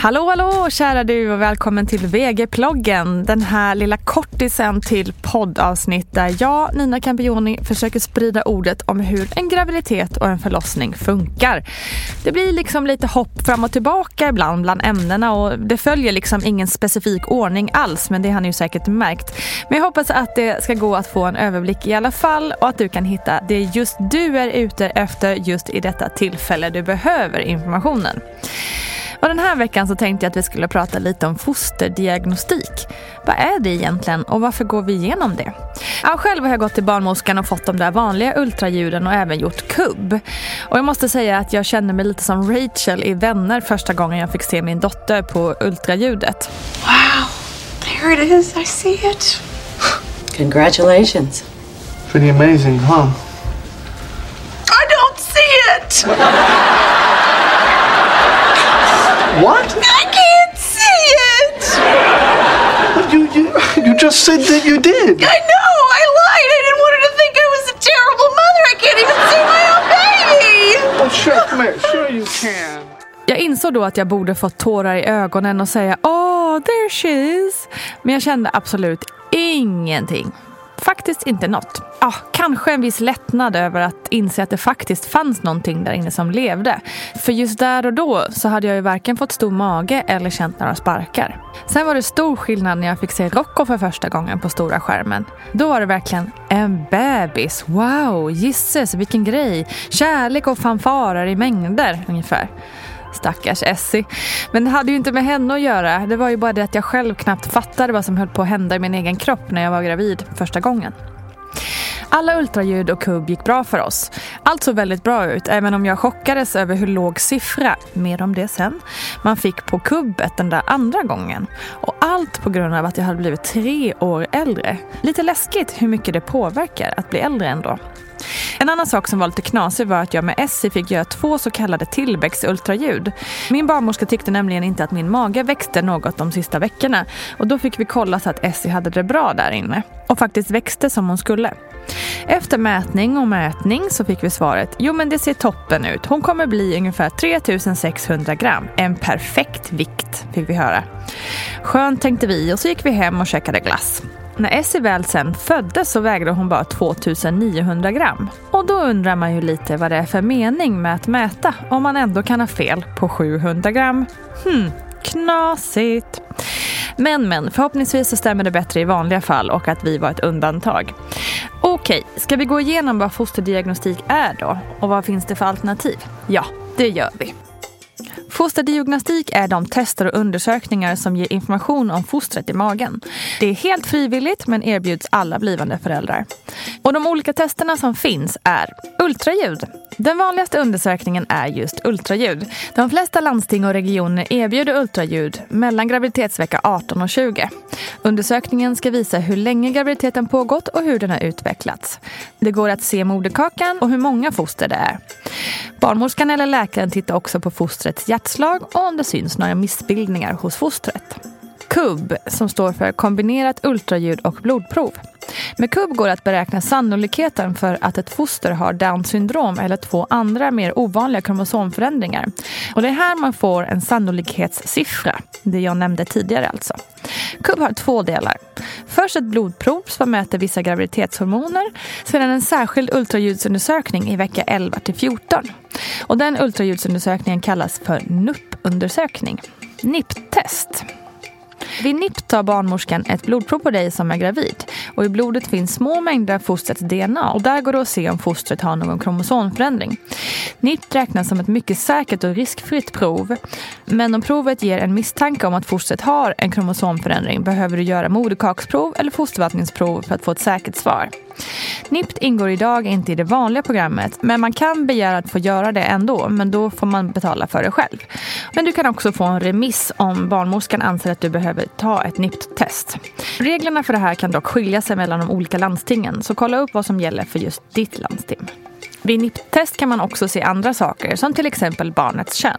Hallå, hallå kära du och välkommen till VG-ploggen. Den här lilla kortisen till poddavsnitt där jag, Nina Campioni, försöker sprida ordet om hur en graviditet och en förlossning funkar. Det blir liksom lite hopp fram och tillbaka ibland bland ämnena och det följer liksom ingen specifik ordning alls, men det har ni ju säkert märkt. Men jag hoppas att det ska gå att få en överblick i alla fall och att du kan hitta det just du är ute efter just i detta tillfälle du behöver informationen. Och den här veckan så tänkte jag att vi skulle prata lite om fosterdiagnostik. Vad är det egentligen och varför går vi igenom det? Ja, själv har jag gått till barnmorskan och fått de där vanliga ultraljuden och även gjort kubb. Och jag måste säga att jag känner mig lite som Rachel i Vänner första gången jag fick se min dotter på ultraljudet. Wow, there it is. I see it. Congratulations. Pretty amazing, huh? I don't see it. What? I can't see it. You, you, you just said that you did. I know. I lied. I didn't want her to think I was a terrible mother. I can't even see my own baby. Oh, sure, come here. Sure you can. Jag insåg då att jag borde fått tårar i ögonen och säga “Åh, there she is”. Men jag kände absolut ingenting. Faktiskt inte något. Ja, kanske en viss lättnad över att inse att det faktiskt fanns någonting där inne som levde. För just där och då så hade jag ju varken fått stor mage eller känt några sparkar. Sen var det stor skillnad när jag fick se Rocco för första gången på stora skärmen. Då var det verkligen en bebis. Wow, gisses vilken grej. Kärlek och fanfarer i mängder ungefär. Stackars Essie. Men det hade ju inte med henne att göra. Det var ju bara det att jag själv knappt fattade vad som höll på att hända i min egen kropp när jag var gravid första gången. Alla ultraljud och kubb gick bra för oss. Allt såg väldigt bra ut, även om jag chockades över hur låg siffra, mer om det sen, man fick på kubbet den där andra gången. Och allt på grund av att jag hade blivit tre år äldre. Lite läskigt hur mycket det påverkar att bli äldre ändå. En annan sak som var lite knasig var att jag med Essie fick göra två så kallade tillväxtultraljud. Min barnmorska tyckte nämligen inte att min mage växte något de sista veckorna och då fick vi kolla så att Essie hade det bra där inne och faktiskt växte som hon skulle. Efter mätning och mätning så fick vi svaret jo men det ser toppen ut. Hon kommer bli ungefär 3600 gram. En perfekt vikt fick vi höra. Skönt tänkte vi och så gick vi hem och käkade glass. När Essie väl sen föddes så vägde hon bara 2900 gram. Och då undrar man ju lite vad det är för mening med att mäta om man ändå kan ha fel på 700 gram. Hmm, knasigt. Men men, förhoppningsvis så stämmer det bättre i vanliga fall och att vi var ett undantag. Okej, ska vi gå igenom vad fosterdiagnostik är då? Och vad finns det för alternativ? Ja, det gör vi. Fosterdiagnostik är de tester och undersökningar som ger information om fostret i magen. Det är helt frivilligt men erbjuds alla blivande föräldrar. Och de olika testerna som finns är ultraljud. Den vanligaste undersökningen är just ultraljud. De flesta landsting och regioner erbjuder ultraljud mellan graviditetsvecka 18 och 20. Undersökningen ska visa hur länge graviditeten pågått och hur den har utvecklats. Det går att se moderkakan och hur många foster det är. Barnmorskan eller läkaren tittar också på fostrets hjärtslag och om det syns några missbildningar hos fostret. KUB, som står för kombinerat ultraljud och blodprov. Med KUB går det att beräkna sannolikheten för att ett foster har Downs syndrom eller två andra mer ovanliga kromosomförändringar. Och det är här man får en sannolikhetssiffra, det jag nämnde tidigare alltså. KUB har två delar. Först ett blodprov som mäter vissa graviditetshormoner. Sedan en särskild ultraljudsundersökning i vecka 11 till 14. Och den ultraljudsundersökningen kallas för NUP-undersökning. NIP-test. Vid NIPT tar barnmorskan ett blodprov på dig som är gravid. Och I blodet finns små mängder av fostrets DNA och där går det att se om fostret har någon kromosomförändring. NIPT räknas som ett mycket säkert och riskfritt prov. Men om provet ger en misstanke om att fostret har en kromosomförändring behöver du göra moderkaksprov eller fostervattningsprov för att få ett säkert svar. NIPT ingår idag inte i det vanliga programmet men man kan begära att få göra det ändå men då får man betala för det själv. Men du kan också få en remiss om barnmorskan anser att du behöver ta ett NIPT-test. Reglerna för det här kan dock skilja sig mellan de olika landstingen så kolla upp vad som gäller för just ditt landsting. Vid NIPT-test kan man också se andra saker som till exempel barnets kön.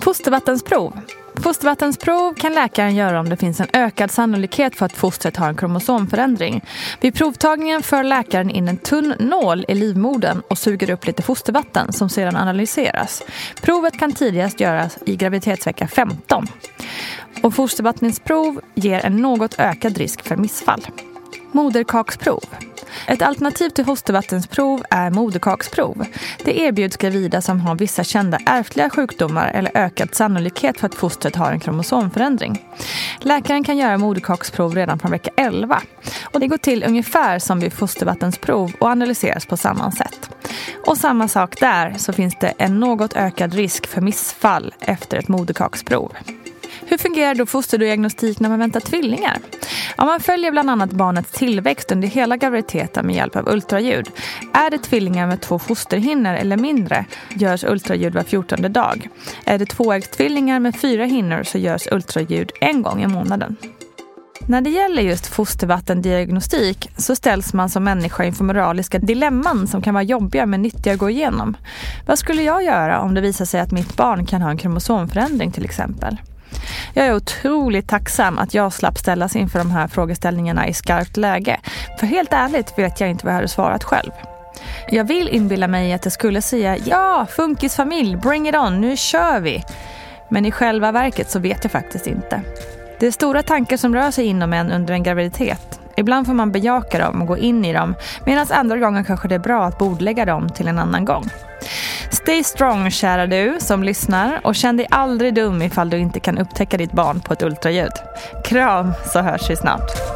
Fostervattensprov Fostervattensprov kan läkaren göra om det finns en ökad sannolikhet för att fostret har en kromosomförändring. Vid provtagningen för läkaren in en tunn nål i livmodern och suger upp lite fostervatten som sedan analyseras. Provet kan tidigast göras i graviditetsvecka 15. Och fostervattningsprov ger en något ökad risk för missfall. Moderkaksprov. Ett alternativ till hostevattensprov är moderkaksprov. Det erbjuds gravida som har vissa kända ärftliga sjukdomar eller ökad sannolikhet för att fostret har en kromosomförändring. Läkaren kan göra moderkaksprov redan från vecka 11. Och det går till ungefär som vid fostervattensprov och analyseras på samma sätt. Och samma sak där så finns det en något ökad risk för missfall efter ett moderkaksprov. Hur fungerar då fosterdiagnostik när man väntar tvillingar? Ja, man följer bland annat barnets tillväxt under hela graviditeten med hjälp av ultraljud. Är det tvillingar med två fosterhinnor eller mindre görs ultraljud var fjortonde dag. Är det tvåäggstvillingar med fyra hinnor så görs ultraljud en gång i månaden. När det gäller just fostervattendiagnostik så ställs man som människa inför moraliska dilemman som kan vara jobbiga men nyttiga att gå igenom. Vad skulle jag göra om det visar sig att mitt barn kan ha en kromosomförändring till exempel? Jag är otroligt tacksam att jag slapp ställas inför de här frågeställningarna i skarpt läge. För helt ärligt vet jag inte vad jag hade svarat själv. Jag vill inbilla mig att jag skulle säga ja, funkisfamilj, bring it on, nu kör vi. Men i själva verket så vet jag faktiskt inte. Det är stora tankar som rör sig inom en under en graviditet. Ibland får man bejaka dem och gå in i dem medan andra gånger kanske det är bra att bordlägga dem till en annan gång. Stay strong kära du som lyssnar och känn dig aldrig dum ifall du inte kan upptäcka ditt barn på ett ultraljud. Kram så hörs vi snart.